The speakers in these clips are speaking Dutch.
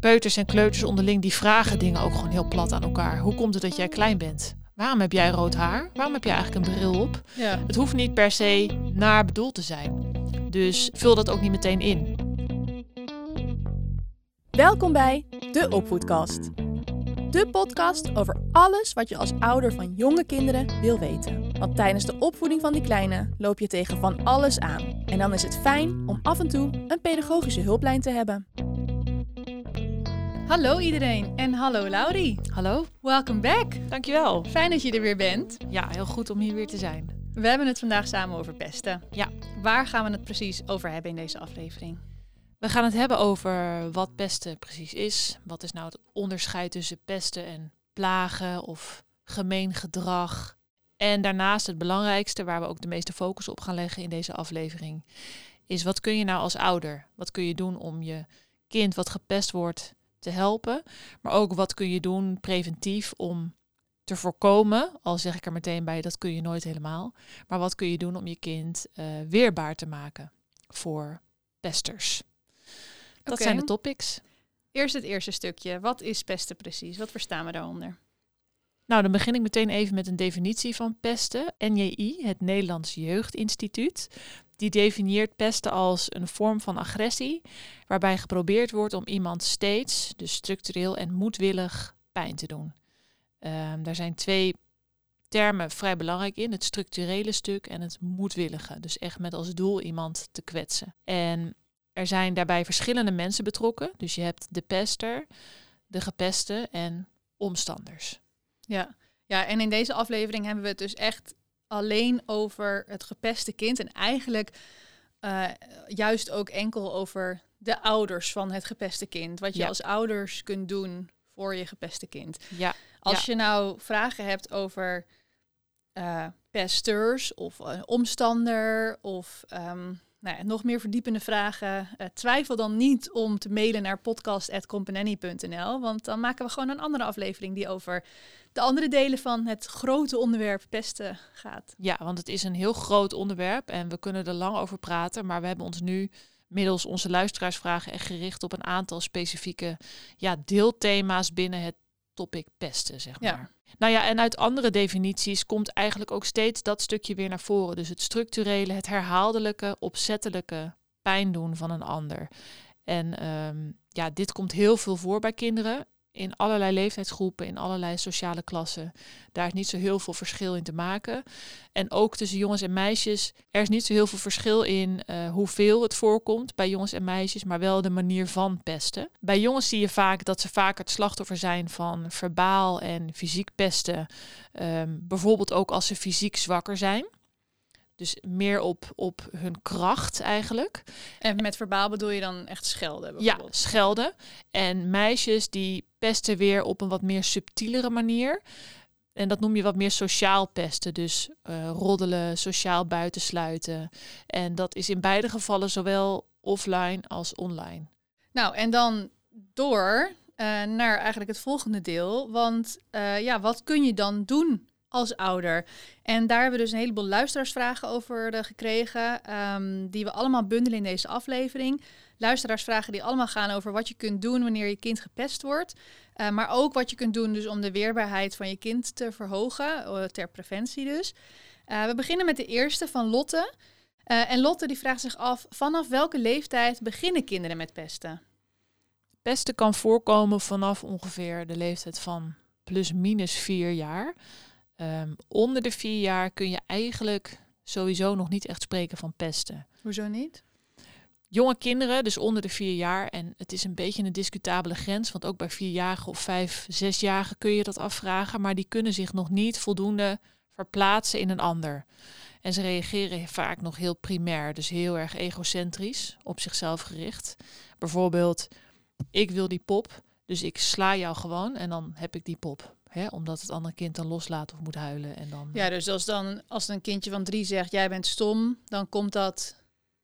peuters en kleuters onderling die vragen dingen ook gewoon heel plat aan elkaar. Hoe komt het dat jij klein bent? Waarom heb jij rood haar? Waarom heb je eigenlijk een bril op? Ja. Het hoeft niet per se naar bedoeld te zijn. Dus vul dat ook niet meteen in. Welkom bij de Opvoedkast. De podcast over alles wat je als ouder van jonge kinderen wil weten. Want tijdens de opvoeding van die kleine loop je tegen van alles aan. En dan is het fijn om af en toe een pedagogische hulplijn te hebben. Hallo iedereen en hallo Laurie. Hallo, Welcome back. dankjewel. Fijn dat je er weer bent. Ja, heel goed om hier weer te zijn. We hebben het vandaag samen over pesten. Ja. Waar gaan we het precies over hebben in deze aflevering? We gaan het hebben over wat pesten precies is. Wat is nou het onderscheid tussen pesten en plagen of gemeen gedrag. En daarnaast het belangrijkste, waar we ook de meeste focus op gaan leggen in deze aflevering, is wat kun je nou als ouder? Wat kun je doen om je kind wat gepest wordt te helpen? Maar ook wat kun je doen preventief om te voorkomen, al zeg ik er meteen bij, dat kun je nooit helemaal. Maar wat kun je doen om je kind eh, weerbaar te maken voor pesters? Dat zijn de topics. Eerst het eerste stukje. Wat is pesten precies? Wat verstaan we daaronder? Nou, dan begin ik meteen even met een definitie van pesten. NJI, het Nederlands Jeugdinstituut, die definieert pesten als een vorm van agressie waarbij geprobeerd wordt om iemand steeds, dus structureel en moedwillig, pijn te doen. Ehm, daar zijn twee termen vrij belangrijk in, het structurele stuk en het moedwillige. Dus echt met als doel iemand te kwetsen. En er zijn daarbij verschillende mensen betrokken. Dus je hebt de pester, de gepeste en omstanders. Ja. ja, en in deze aflevering hebben we het dus echt alleen over het gepeste kind. En eigenlijk eh, juist ook enkel over de ouders van het gepeste kind. Wat je Ja. als ouders kunt doen voor je gepeste kind. Ja, Als je nou vragen hebt over eh, pesters of een omstander of ehm, nou ja, nog meer verdiepende vragen, eh, twijfel dan niet om te mailen naar podcast.company.nl, want dan maken we gewoon een andere aflevering die over de andere delen van het grote onderwerp pesten gaat. Ja, want het is een heel groot onderwerp en we kunnen er lang over praten. Maar we hebben ons nu middels onze luisteraarsvragen echt gericht op een aantal specifieke ja, deelthema's binnen het topic pesten, zeg Ja. Nou ja, en uit andere definities komt eigenlijk ook steeds dat stukje weer naar voren. Dus het structurele, het herhaaldelijke, opzettelijke pijn doen van een ander. En ehm, ja, dit komt heel veel voor bij kinderen. In allerlei leeftijdsgroepen, in allerlei sociale klassen. Daar is niet zo heel veel verschil in te maken. En ook tussen jongens en meisjes. Er is niet zo heel veel verschil in eh, hoeveel het voorkomt bij jongens en meisjes, maar wel de manier van pesten. Bij jongens zie je vaak dat ze vaak het slachtoffer zijn van verbaal en fysiek pesten. Ehm, bijvoorbeeld ook als ze fysiek zwakker zijn. Dus meer op, op hun kracht eigenlijk. En met verbaal bedoel je dan echt schelden Ja, bijvoorbeeld? schelden. En meisjes die pesten weer op een wat meer subtielere manier. En dat noem je wat meer sociaal pesten. Dus eh, roddelen, sociaal buitensluiten. En dat is in beide gevallen zowel offline als online. Nou, en dan door eh, naar eigenlijk het volgende deel. Want eh, ja, wat kun je dan doen als ouder? En daar hebben we dus een heleboel luisteraarsvragen over eh, gekregen, ehm, die we allemaal bundelen in deze aflevering. Luisteraarsvragen die allemaal gaan over wat je kunt doen wanneer je kind gepest wordt. Eh, maar ook wat je kunt doen dus om de weerbaarheid van je kind te verhogen, eh, ter preventie dus. We beginnen met de eerste van Lotte. En Lotte die vraagt zich af, vanaf welke leeftijd beginnen kinderen met pesten? Pesten kan voorkomen vanaf ongeveer de leeftijd van plus minus vier jaar. Ehm, onder de vier jaar kun je eigenlijk sowieso nog niet echt spreken van pesten. Hoezo niet? jonge kinderen, dus onder de vier jaar, en het is een beetje een discutabele grens, want ook bij vierjarigen of vijf, zesjarigen kun je dat afvragen, maar die kunnen zich nog niet voldoende verplaatsen in een ander. En ze reageren vaak nog heel primair, dus heel erg egocentrisch, op zichzelf gericht. Bijvoorbeeld, ik wil die pop, dus ik sla jou gewoon en dan heb ik die pop. Hè, omdat het andere kind dan loslaat of moet huilen. En dan, Ja, dus als dan als een kindje van drie zegt jij bent stom, dan komt dat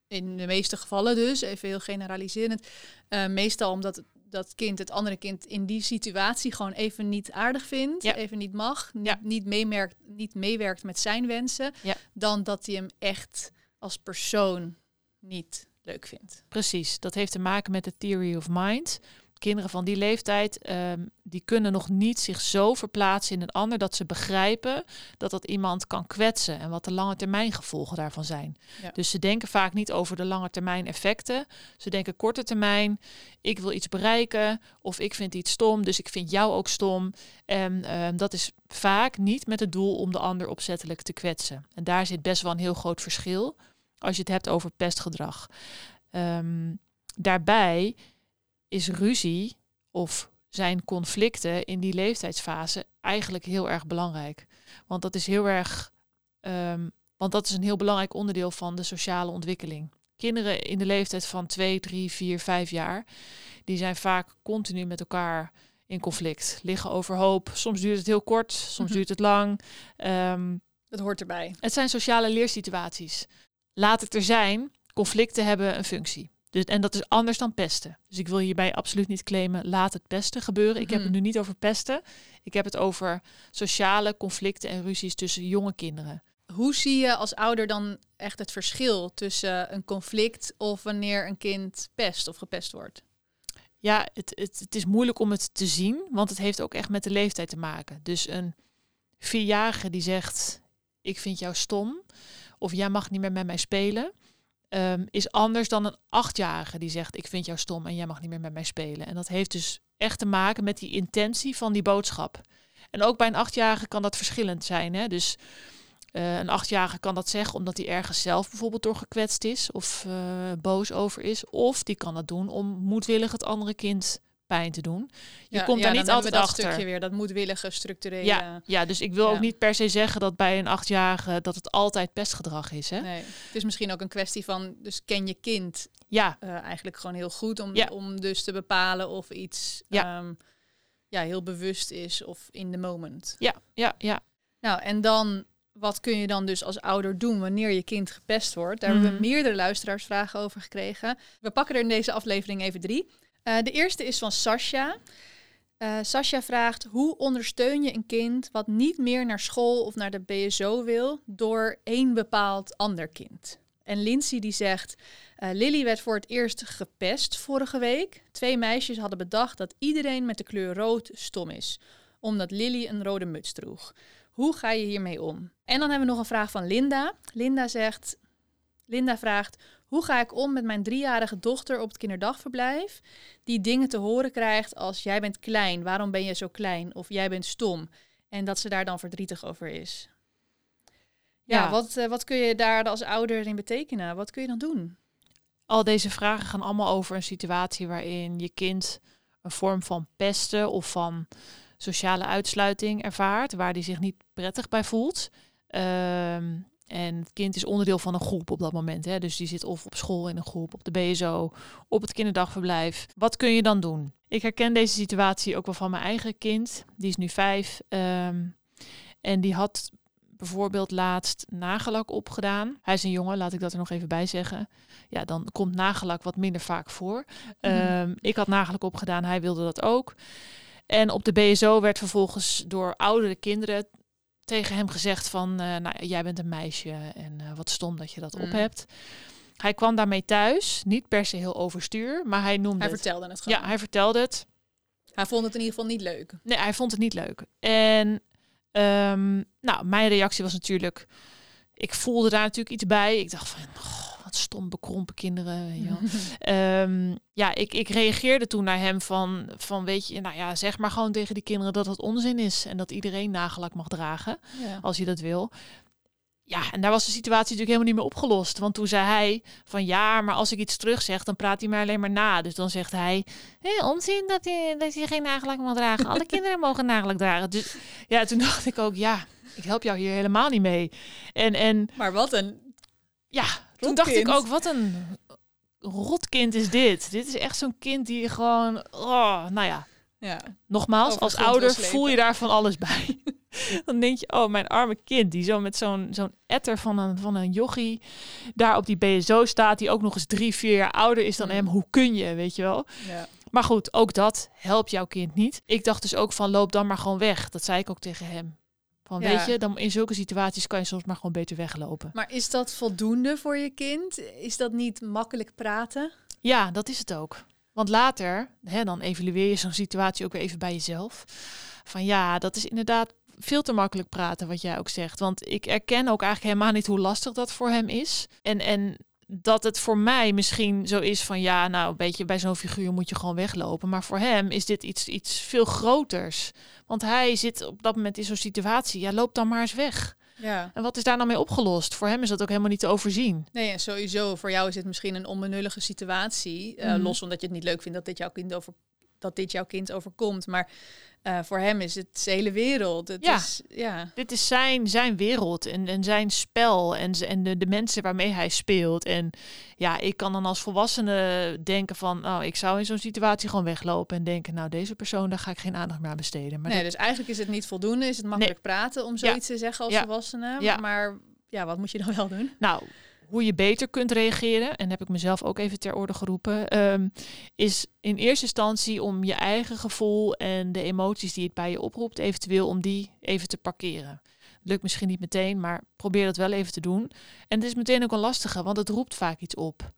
in de meeste gevallen dus, even heel generaliserend, eh, meestal omdat dat kind het andere kind in die situatie gewoon even niet aardig vindt, Ja. even niet mag, niet, Ja. niet, meemerkt, niet meewerkt met zijn wensen, Ja. dan dat hij hem echt als persoon niet leuk vindt. Precies, dat heeft te maken met de theory of mind. kinderen van die leeftijd, ehm, die kunnen nog niet zich zo verplaatsen in een ander dat ze begrijpen dat dat iemand kan kwetsen en wat de lange termijn gevolgen daarvan zijn. Ja. Dus ze denken vaak niet over de lange termijn effecten. Ze denken korte termijn, ik wil iets bereiken of ik vind iets stom, dus ik vind jou ook stom. En ehm, dat is vaak niet met het doel om de ander opzettelijk te kwetsen. En daar zit best wel een heel groot verschil als je het hebt over pestgedrag. Ehm, daarbij is ruzie of zijn conflicten in die leeftijdsfase eigenlijk heel erg belangrijk. Want dat is heel erg, ehm, want dat is een heel belangrijk onderdeel van de sociale ontwikkeling. Kinderen in de leeftijd van 2, 3, 4, 5 jaar, die zijn vaak continu met elkaar in conflict, liggen overhoop. Soms duurt het heel kort, soms Mhm. duurt het lang. Ehm, Dat hoort erbij. het zijn sociale leersituaties. Laat het er zijn, conflicten hebben een functie. Dus, en dat is anders dan pesten. Dus ik wil hierbij absoluut niet claimen, laat het pesten gebeuren. Ik heb het Mhm. nu niet over pesten. Ik heb het over sociale conflicten en ruzies tussen jonge kinderen. Hoe zie je als ouder dan echt het verschil tussen een conflict of wanneer een kind pest of gepest wordt? Ja, het, het, het is moeilijk om het te zien, want het heeft ook echt met de leeftijd te maken. Dus een vierjarige die zegt, ik vind jou stom, of jij mag niet meer met mij spelen, ehm, is anders dan een achtjarige die zegt, ik vind jou stom en jij mag niet meer met mij spelen. En dat heeft dus echt te maken met die intentie van die boodschap. En ook bij een achtjarige kan dat verschillend zijn. Hè? Dus eh, een achtjarige kan dat zeggen omdat hij ergens zelf bijvoorbeeld door gekwetst is of eh, boos over is. Of die kan dat doen om moedwillig het andere kind pijn te doen. Je komt daar dan niet altijd dat achter. stukje weer, dat moedwillige, structurele. Ja, ja, dus ik wil Ja. ook niet per se zeggen dat bij een achtjarige dat het altijd pestgedrag is. Hè? Nee. Het is misschien ook een kwestie van, dus ken je kind Ja, eh, eigenlijk gewoon heel goed om, om dus te bepalen of iets Ja. ehm, ja, heel bewust is of in the moment. ja, ja, ja. Nou, en dan, wat kun je dan dus als ouder doen wanneer je kind gepest wordt? Daar hebben we Mhm. meerdere luisteraarsvragen over gekregen. We pakken er in deze aflevering even drie. Eh, de eerste is van Sascha. Eh Sascha vraagt, hoe ondersteun je een kind wat niet meer naar school of naar de BSO wil door één bepaald ander kind? En Lindsay die zegt, eh, Lily werd voor het eerst gepest vorige week. Twee meisjes hadden bedacht dat iedereen met de kleur rood stom is, omdat Lily een rode muts droeg. Hoe ga je hiermee om? En dan hebben we nog een vraag van Linda. Linda zegt, Linda vraagt, hoe ga ik om met mijn driejarige dochter op het kinderdagverblijf, die dingen te horen krijgt als jij bent klein, waarom ben je zo klein? Of jij bent stom. En dat ze daar dan verdrietig over is. Ja, Ja. Wat, eh, wat kun je daar als ouder in betekenen? Wat kun je dan doen? Al deze vragen gaan allemaal over een situatie waarin je kind een vorm van pesten of van sociale uitsluiting ervaart, waar die zich niet prettig bij voelt. Ehm, en het kind is onderdeel van een groep op dat moment. Hè? Dus die zit of op school in een groep, op de BSO, op het kinderdagverblijf. Wat kun je dan doen? Ik herken deze situatie ook wel van mijn eigen kind. Die is nu vijf. ehm, en die had bijvoorbeeld laatst nagellak opgedaan. Hij is een jongen, laat ik dat er nog even bij zeggen. Ja, dan komt nagellak wat minder vaak voor. Ehm, ik had nagellak opgedaan, hij wilde dat ook. En op de BSO werd vervolgens door oudere kinderen tegen hem gezegd van... eh, nou, jij bent een meisje en eh, wat stom dat je dat op Mm. hebt. Hij kwam daarmee thuis, niet per se heel overstuur, maar hij noemde Hij het. vertelde het gewoon. Ja, hij vertelde het. hij vond het in ieder geval niet leuk. Nee, hij vond het niet leuk. En ehm, nou, mijn reactie was natuurlijk... Ik voelde daar natuurlijk iets bij. Ik dacht van, "Goh, wat stom bekrompen kinderen. Je. Ehm, ja, ik, ik reageerde toen naar hem van, van, weet je, nou ja, zeg maar gewoon tegen die kinderen dat het onzin is. En dat iedereen nagellak mag dragen, Ja. als hij dat wil. Ja, en daar was de situatie natuurlijk helemaal niet meer opgelost. Want toen zei hij van ja, maar als ik iets terug zeg, dan praat hij mij alleen maar na. Dus dan zegt hij, hé, onzin dat je, dat je geen nagellak mag dragen. Alle kinderen mogen nagellak dragen. Dus ja, toen dacht ik ook, ja, ik help jou hier helemaal niet mee. En, en Maar wat een... ja, toen dacht ik ook, wat een rotkind is dit. Dit is echt zo'n kind die gewoon, oh, nou ja, Ja. nogmaals, als ouder voel je daar van alles bij. Dan denk je, oh, mijn arme kind, die zo met zo'n zo'n etter van een, van een jochie daar op die BSO staat, die ook nog eens drie, vier jaar ouder is dan Mm. hem. Hoe kun je, weet je wel? ja. Maar goed, ook dat helpt jouw kind niet. Ik dacht dus ook van, loop dan maar gewoon weg. Dat zei ik ook tegen hem. Van, Ja. weet je, dan in zulke situaties kan je soms maar gewoon beter weglopen. Maar is dat voldoende voor je kind? Is dat niet makkelijk praten? Ja, dat is het ook. Want later, hè, dan evalueer je zo'n situatie ook weer even bij jezelf. Van ja, dat is inderdaad veel te makkelijk praten, wat jij ook zegt. Want ik erken ook eigenlijk helemaal niet hoe lastig dat voor hem is. En, en dat het voor mij misschien zo is van ja, nou, een beetje bij zo'n figuur moet je gewoon weglopen. Maar voor hem is dit iets, iets veel groters. Want hij zit op dat moment in zo'n situatie. Ja, loop dan maar eens weg. Ja. En wat is daar nou mee opgelost? Voor hem is dat ook helemaal niet te overzien. Nee, en sowieso voor jou is het misschien een onbenullige situatie. Uh, Mhm. Los omdat je het niet leuk vindt dat dit jouw kind over dat dit jouw kind overkomt. Maar eh, voor hem is het de hele wereld. Het Ja. Is, ja. Dit is zijn, zijn wereld en, en zijn spel en, en de, de mensen waarmee hij speelt. En ja, ik kan dan als volwassene denken van, oh, ik zou in zo'n situatie gewoon weglopen en denken, nou, deze persoon, daar ga ik geen aandacht meer aan besteden. Maar nee, dat- dus eigenlijk is het niet voldoende. Is het makkelijk praten om zoiets te zeggen als Ja. volwassene. Ja. Maar ja, wat moet je dan wel doen? Nou, hoe je beter kunt reageren, en heb ik mezelf ook even ter orde geroepen, ehm, is in eerste instantie om je eigen gevoel en de emoties die het bij je oproept, eventueel om die even te parkeren. Lukt misschien niet meteen, maar probeer dat wel even te doen. En het is meteen ook een lastige, want het roept vaak iets op.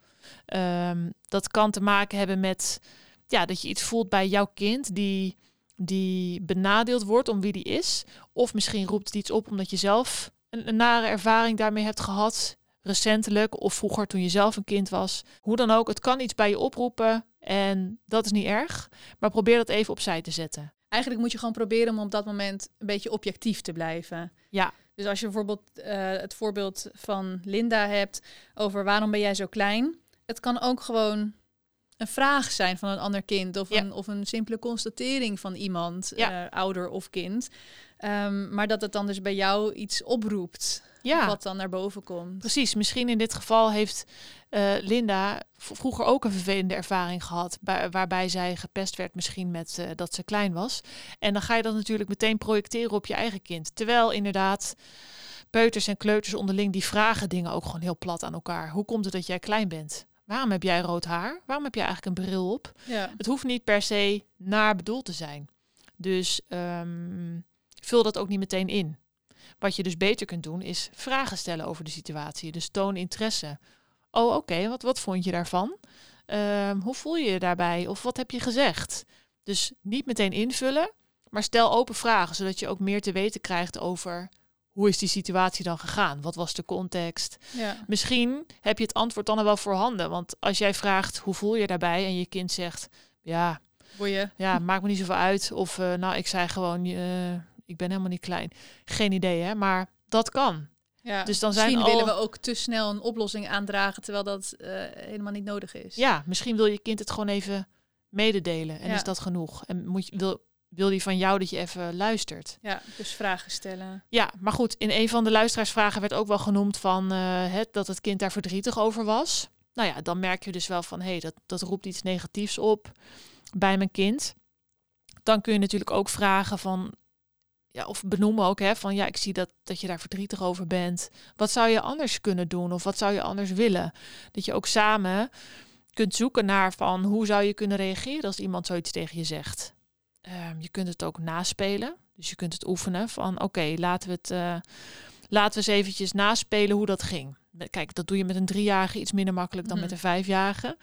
Ehm, dat kan te maken hebben met ja, dat je iets voelt bij jouw kind die, die benadeeld wordt om wie die is. Of misschien roept het iets op omdat je zelf een, een nare ervaring daarmee hebt gehad. Recentelijk of vroeger toen je zelf een kind was. Hoe dan ook, het kan iets bij je oproepen en dat is niet erg. Maar probeer dat even opzij te zetten. Eigenlijk moet je gewoon proberen om op dat moment een beetje objectief te blijven. Ja. Dus als je bijvoorbeeld eh, het voorbeeld van Linda hebt over waarom ben jij zo klein. Het kan ook gewoon een vraag zijn van een ander kind of, Ja. een, of een simpele constatering van iemand, Ja. eh, ouder of kind. Ehm, maar dat het dan dus bij jou iets oproept, Ja, wat dan naar boven komt. precies. Misschien in dit geval heeft eh, Linda vroeger ook een vervelende ervaring gehad. bij- waarbij zij gepest werd misschien met eh, dat ze klein was. En dan ga je dat natuurlijk meteen projecteren op je eigen kind. Terwijl inderdaad peuters en kleuters onderling die vragen dingen ook gewoon heel plat aan elkaar. Hoe komt het dat jij klein bent? Waarom heb jij rood haar? Waarom heb jij eigenlijk een bril op? Ja. Het hoeft niet per se naar bedoeld te zijn. Dus ehm, vul dat ook niet meteen in. Wat je dus beter kunt doen, is vragen stellen over de situatie. Dus toon interesse. Oh, oké, wat, wat vond je daarvan? Ehm, hoe voel je je daarbij? Of wat heb je gezegd? Dus niet meteen invullen, maar stel open vragen, zodat je ook meer te weten krijgt over hoe is die situatie dan gegaan? Wat was de context? Ja. Misschien heb je het antwoord dan al wel voorhanden. Want als jij vraagt hoe voel je daarbij en je kind zegt ja, Boeien. ja maakt me niet zoveel uit. Of eh, nou, ik zei gewoon eh, ik ben helemaal niet klein. Geen idee hè, maar dat kan. Ja. Dus dan zijn Misschien al- willen we ook te snel een oplossing aandragen, terwijl dat eh, helemaal niet nodig is. Ja, misschien wil je kind het gewoon even mededelen en Ja. is dat genoeg. En moet je, wil, wil die van jou dat je even luistert. Ja, dus vragen stellen. Ja, maar goed, in een van de luisteraarsvragen werd ook wel genoemd van eh, het, dat het kind daar verdrietig over was. Nou ja, dan merk je dus wel van hé, hey, dat, dat roept iets negatiefs op bij mijn kind. Dan kun je natuurlijk ook vragen van, ja, of benoemen ook hè, van ja, ik zie dat, dat je daar verdrietig over bent. Wat zou je anders kunnen doen of wat zou je anders willen? Dat je ook samen kunt zoeken naar van hoe zou je kunnen reageren als iemand zoiets tegen je zegt. Ehm, je kunt het ook naspelen. Dus je kunt het oefenen van oké, laten we het eh, laten we eens eventjes naspelen hoe dat ging. Kijk, dat doe je met een driejarige iets minder makkelijk dan Mhm. met een vijfjarige.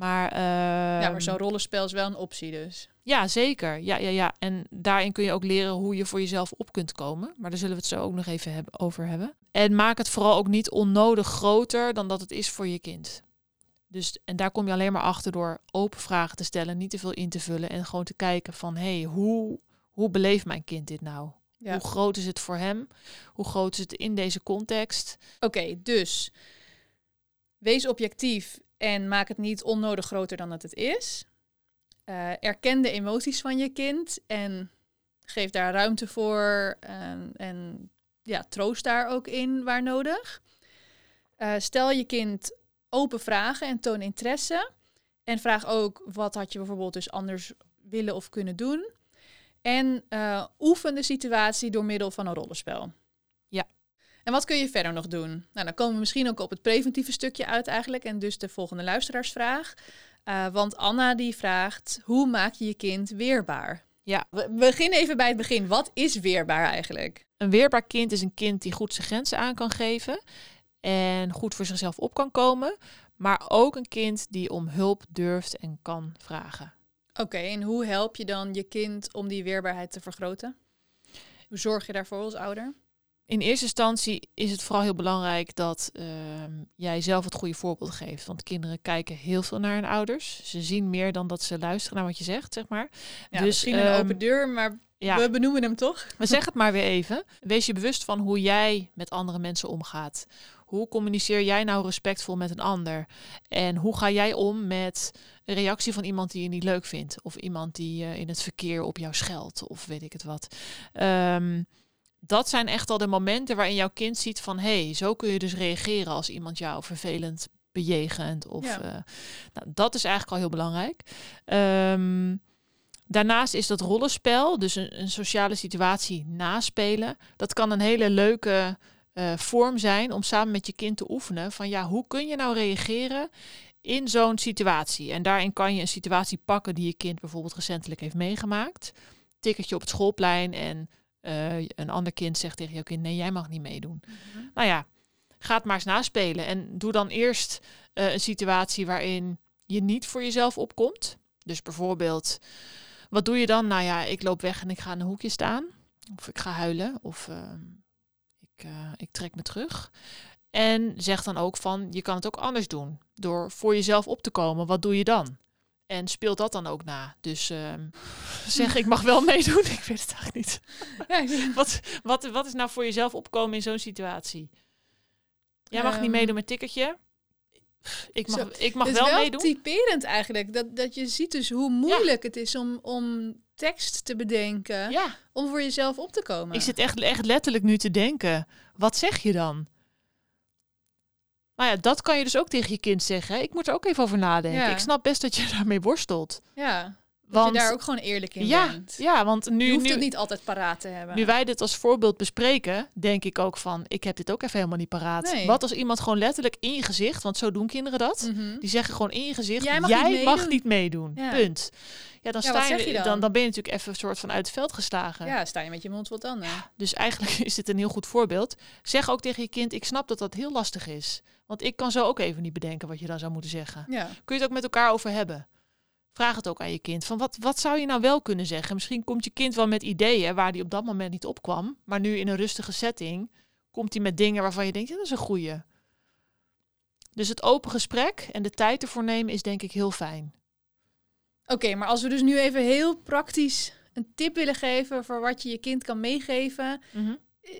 Maar, ja, ehm, maar zo'n rollenspel is wel een optie dus. ja, zeker. Ja, ja, ja. En daarin kun je ook leren hoe je voor jezelf op kunt komen. Maar daar zullen we het zo ook nog even hebben, over hebben. En maak het vooral ook niet onnodig groter dan dat het is voor je kind. Dus, en daar kom je alleen maar achter door open vragen te stellen, niet te veel in te vullen en gewoon te kijken van, hé, hey, hoe, hoe beleeft mijn kind dit nou? Ja. Hoe groot is het voor hem? Hoe groot is het in deze context? Oké, dus wees objectief en maak het niet onnodig groter dan dat het is. Eh, erken de emoties van je kind en geef daar ruimte voor en, en ja, troost daar ook in waar nodig. Eh, stel je kind open vragen en toon interesse. En vraag ook wat had je bijvoorbeeld dus anders willen of kunnen doen. En eh, oefen de situatie door middel van een rollenspel. En wat kun je verder nog doen? Nou, dan komen we misschien ook op het preventieve stukje uit eigenlijk. En dus de volgende luisteraarsvraag. Eh, want Anna die vraagt, hoe maak je je kind weerbaar? Ja. We we beginnen even bij het begin. Wat is weerbaar eigenlijk? Een weerbaar kind is een kind die goed zijn grenzen aan kan geven en goed voor zichzelf op kan komen, maar ook een kind die om hulp durft en kan vragen. Oké, en hoe help je dan je kind om die weerbaarheid te vergroten? Hoe zorg je daarvoor als ouder? In eerste instantie is het vooral heel belangrijk dat ehm, jij zelf het goede voorbeeld geeft. Want kinderen kijken heel veel naar hun ouders. Ze zien meer dan dat ze luisteren naar wat je zegt, zeg maar. Ja, dus, misschien een ehm, open deur, maar ja. we benoemen hem toch? We zeggen het maar weer even. Wees je bewust van hoe jij met andere mensen omgaat. Hoe communiceer jij nou respectvol met een ander? En hoe ga jij om met een reactie van iemand die je niet leuk vindt? Of iemand die uh, in het verkeer op jou scheldt? Of weet ik het wat. Um, dat zijn echt al de momenten waarin jouw kind ziet van hé, hey, zo kun je dus reageren als iemand jou vervelend bejegent. Of ja. uh, nou, dat is eigenlijk al heel belangrijk. Um, daarnaast is dat rollenspel, dus een, een, sociale situatie naspelen. Dat kan een hele leuke uh, vorm zijn om samen met je kind te oefenen van ja, hoe kun je nou reageren in zo'n situatie? En daarin kan je een situatie pakken die je kind bijvoorbeeld recentelijk heeft meegemaakt. Tikkertje op het schoolplein en uh, een ander kind zegt tegen jouw kind: nee, jij mag niet meedoen. Mm -hmm. Nou ja, ga het maar eens naspelen. En doe dan eerst uh, een situatie waarin je niet voor jezelf opkomt. Dus bijvoorbeeld, wat doe je dan? Nou ja, ik loop weg en ik ga in een hoekje staan. Of ik ga huilen. Of uh, ik, ik trek me terug. En zeg dan ook van, je kan het ook anders doen. Door voor jezelf op te komen. Wat doe je dan? En speelt dat dan ook na. Dus uh, zeg, ik mag wel meedoen. Ik weet het eigenlijk niet. Ja, wat, wat, wat is nou voor jezelf opkomen in zo'n situatie? Jij mag um, niet meedoen met tikkertje. Ik mag, zo, ik mag het wel, is wel meedoen. typerend eigenlijk. Dat, dat je ziet dus hoe moeilijk ja. het is om, om tekst te bedenken. Ja. Om voor jezelf op te komen. Ik zit echt, echt letterlijk nu te denken. Wat zeg je dan? Nou ja, dat kan je dus ook tegen je kind zeggen. Ik moet er ook even over nadenken. Ja. Ik snap best dat je daarmee worstelt. Ja, want dat je daar ook gewoon eerlijk in ja, bent. Ja, want nu... Je hoeft nu, het niet altijd paraat te hebben. Nu wij dit als voorbeeld bespreken, denk ik ook van... ik heb dit ook even helemaal niet paraat. Nee. Wat als iemand gewoon letterlijk in je gezicht... want zo doen kinderen dat. Mm -hmm. Die zeggen gewoon in je gezicht... Jij mag jij niet mag meedoen. niet meedoen. Ja. Punt. Ja, dan, Ja, sta wat je, je dan? dan? Dan ben je natuurlijk even een soort van uit het veld geslagen. Ja, sta je met je mond vol tanden. Dus eigenlijk is dit een heel goed voorbeeld. Zeg ook tegen je kind, ik snap dat dat heel lastig is. Want ik kan zo ook even niet bedenken wat je dan zou moeten zeggen. Kun je het ook met elkaar over hebben. Vraag het ook aan je kind. Van wat, wat zou je nou wel kunnen zeggen? Misschien komt je kind wel met ideeën waar die op dat moment niet opkwam. Maar nu in een rustige setting komt hij met dingen waarvan je denkt, ja, dat is een goeie. Dus het open gesprek en de tijd ervoor nemen is denk ik heel fijn. Oké, maar als we dus nu even heel praktisch een tip willen geven voor wat je je kind kan meegeven Mhm.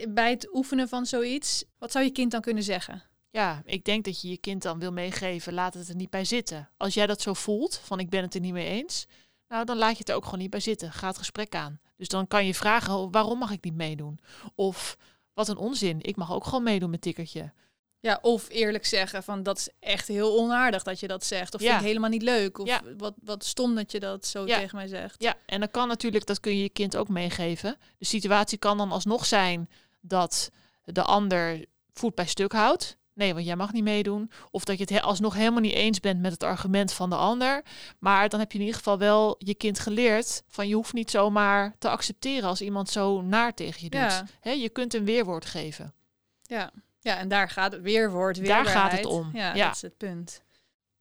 bij het oefenen van zoiets, wat zou je kind dan kunnen zeggen? Ja, ik denk dat je je kind dan wil meegeven, laat het er niet bij zitten. Als jij dat zo voelt, van ik ben het er niet mee eens, nou dan laat je het er ook gewoon niet bij zitten. Ga het gesprek aan. Dus dan kan je vragen, oh, waarom mag ik niet meedoen? Of, wat een onzin, ik mag ook gewoon meedoen met tikkertje. Ja, of eerlijk zeggen van dat is echt heel onaardig dat je dat zegt. Of Ja. vind ik helemaal niet leuk. Of Ja. wat, wat stom dat je dat zo Ja. tegen mij zegt. Ja, en dan kan natuurlijk, dat kun je je kind ook meegeven. De situatie kan dan alsnog zijn dat de ander voet bij stuk houdt. Nee, want jij mag niet meedoen. Of dat je het he- alsnog helemaal niet eens bent met het argument van de ander. Maar dan heb je in ieder geval wel je kind geleerd van je hoeft niet zomaar te accepteren als iemand zo naar tegen je doet. Ja. Je kunt een weerwoord geven. Ja. ja, en daar gaat het weerwoord, Daar gaat het om, Ja, ja. dat is het punt.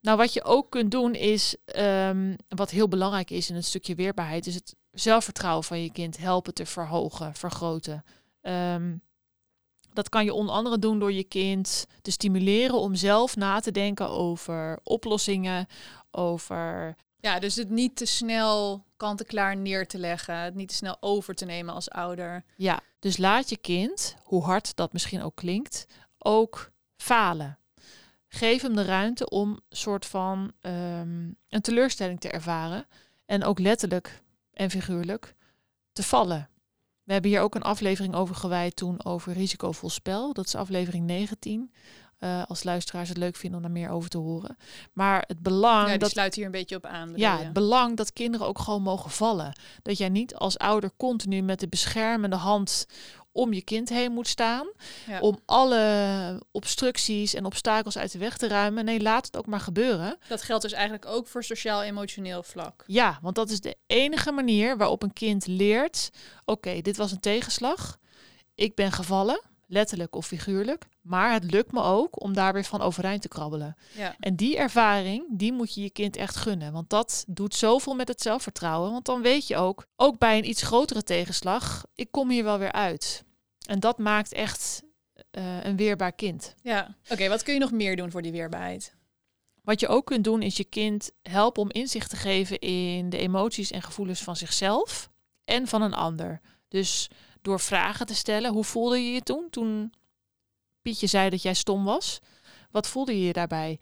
Nou, wat je ook kunt doen is, ehm, wat heel belangrijk is in het stukje weerbaarheid, is het zelfvertrouwen van je kind helpen te verhogen, vergroten. Ehm, dat kan je onder andere doen door je kind te stimuleren om zelf na te denken over oplossingen, over Ja, dus het niet te snel kant-en-klaar neer te leggen. Het niet te snel over te nemen als ouder. Ja, dus laat je kind, hoe hard dat misschien ook klinkt, ook falen. Geef hem de ruimte om soort van ehm, een teleurstelling te ervaren. En ook letterlijk en figuurlijk te vallen. We hebben hier ook een aflevering over gewijd toen over risicovol spel. Dat is aflevering 19. Eh, als luisteraars het leuk vinden om daar meer over te horen. Maar het belang ja, dat sluit hier een beetje op aan. ja, je? het belang dat kinderen ook gewoon mogen vallen. Dat jij niet als ouder continu met de beschermende hand om je kind heen moet staan. Ja. Om alle obstructies en obstakels uit de weg te ruimen. Nee, laat het ook maar gebeuren. Dat geldt dus eigenlijk ook voor sociaal-emotioneel vlak. Ja, want dat is de enige manier waarop een kind leert... oké, dit was een tegenslag. Ik ben gevallen, letterlijk of figuurlijk. Maar het lukt me ook om daar weer van overeind te krabbelen. Ja. En die ervaring, die moet je je kind echt gunnen. Want dat doet zoveel met het zelfvertrouwen. Want dan weet je ook, ook bij een iets grotere tegenslag, ik kom hier wel weer uit. En dat maakt echt uh, een weerbaar kind. Ja, oké. wat kun je nog meer doen voor die weerbaarheid? Wat je ook kunt doen, is je kind helpen om inzicht te geven in de emoties en gevoelens van zichzelf en van een ander. Dus door vragen te stellen, hoe voelde je je toen? Toen Pietje zei dat jij stom was. Wat voelde je je daarbij?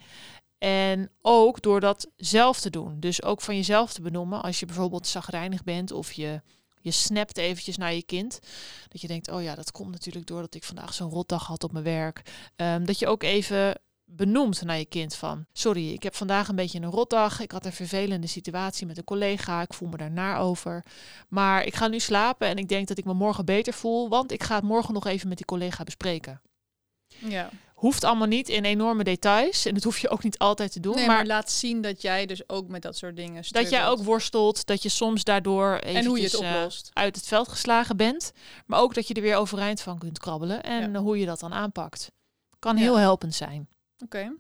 En ook door dat zelf te doen. Dus ook van jezelf te benoemen. Als je bijvoorbeeld zagrijnig bent of je, je snapt eventjes naar je kind. Dat je denkt, oh ja, dat komt natuurlijk doordat ik vandaag zo'n rotdag had op mijn werk. Um, dat je ook even benoemt naar je kind van... sorry, ik heb vandaag een beetje een rotdag. Ik had een vervelende situatie met een collega. Ik voel me daar naar over. Maar ik ga nu slapen en ik denk dat ik me morgen beter voel... want ik ga het morgen nog even met die collega bespreken. Ja. Hoeft allemaal niet in enorme details. En dat hoef je ook niet altijd te doen. Nee, maar, laat zien dat jij dus ook met dat soort dingen Dat jij ook worstelt. Dat je soms daardoor en hoe je het eh, oplost. uit het veld geslagen bent. Maar ook dat je er weer overeind van kunt krabbelen. En hoe je dat dan aanpakt. Kan heel helpend zijn. Oké.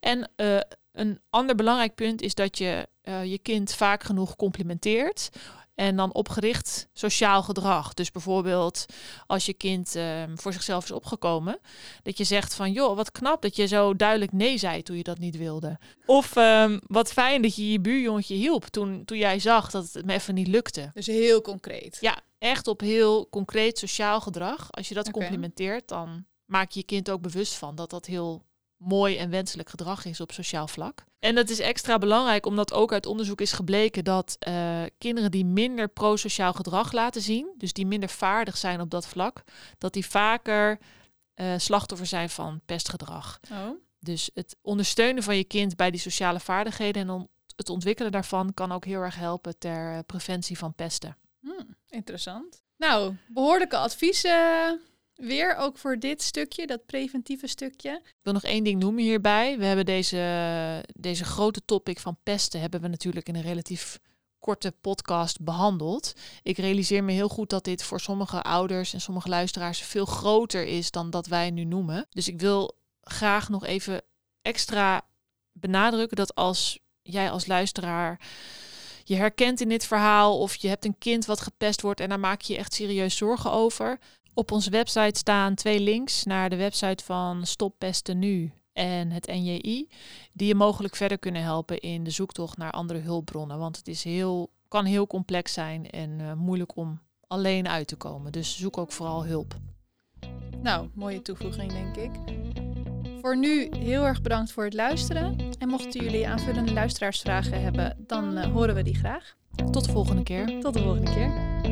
En uh, een ander belangrijk punt is dat je uh, je kind vaak genoeg complimenteert. En dan opgericht sociaal gedrag. Dus bijvoorbeeld als je kind uh, voor zichzelf is opgekomen. Dat je zegt van joh, wat knap dat je zo duidelijk nee zei toen je dat niet wilde. Of um, wat fijn dat je je buurjongetje hielp toen, toen jij zag dat het me even niet lukte. Dus heel concreet. Ja, echt op heel concreet sociaal gedrag. Als je dat okay. complimenteert, dan maak je je kind ook bewust van dat dat heel mooi en wenselijk gedrag is op sociaal vlak. En dat is extra belangrijk omdat ook uit onderzoek is gebleken dat uh, kinderen die minder prosociaal gedrag laten zien, dus die minder vaardig zijn op dat vlak, dat die vaker uh, slachtoffer zijn van pestgedrag. Oh. Dus het ondersteunen van je kind bij die sociale vaardigheden en on het ontwikkelen daarvan kan ook heel erg helpen ter uh, preventie van pesten. Hmm, interessant. Nou, behoorlijke adviezen Weer ook voor dit stukje, dat preventieve stukje. Ik wil nog één ding noemen hierbij. We hebben deze, deze grote topic van pesten hebben we natuurlijk in een relatief korte podcast behandeld. Ik realiseer me heel goed dat dit voor sommige ouders en sommige luisteraars veel groter is dan dat wij nu noemen. Dus ik wil graag nog even extra benadrukken dat als jij als luisteraar je herkent in dit verhaal of je hebt een kind wat gepest wordt en daar maak je je echt serieus zorgen over, op onze website staan twee links naar de website van Stop Pesten Nu en het NJI, die je mogelijk verder kunnen helpen in de zoektocht naar andere hulpbronnen. Want het is heel, kan heel complex zijn en uh, moeilijk om alleen uit te komen. Dus zoek ook vooral hulp. Nou, mooie toevoeging denk ik. Voor nu heel erg bedankt voor het luisteren. En mochten jullie aanvullende luisteraarsvragen hebben, dan uh, horen we die graag. Tot de volgende keer. Tot de volgende keer.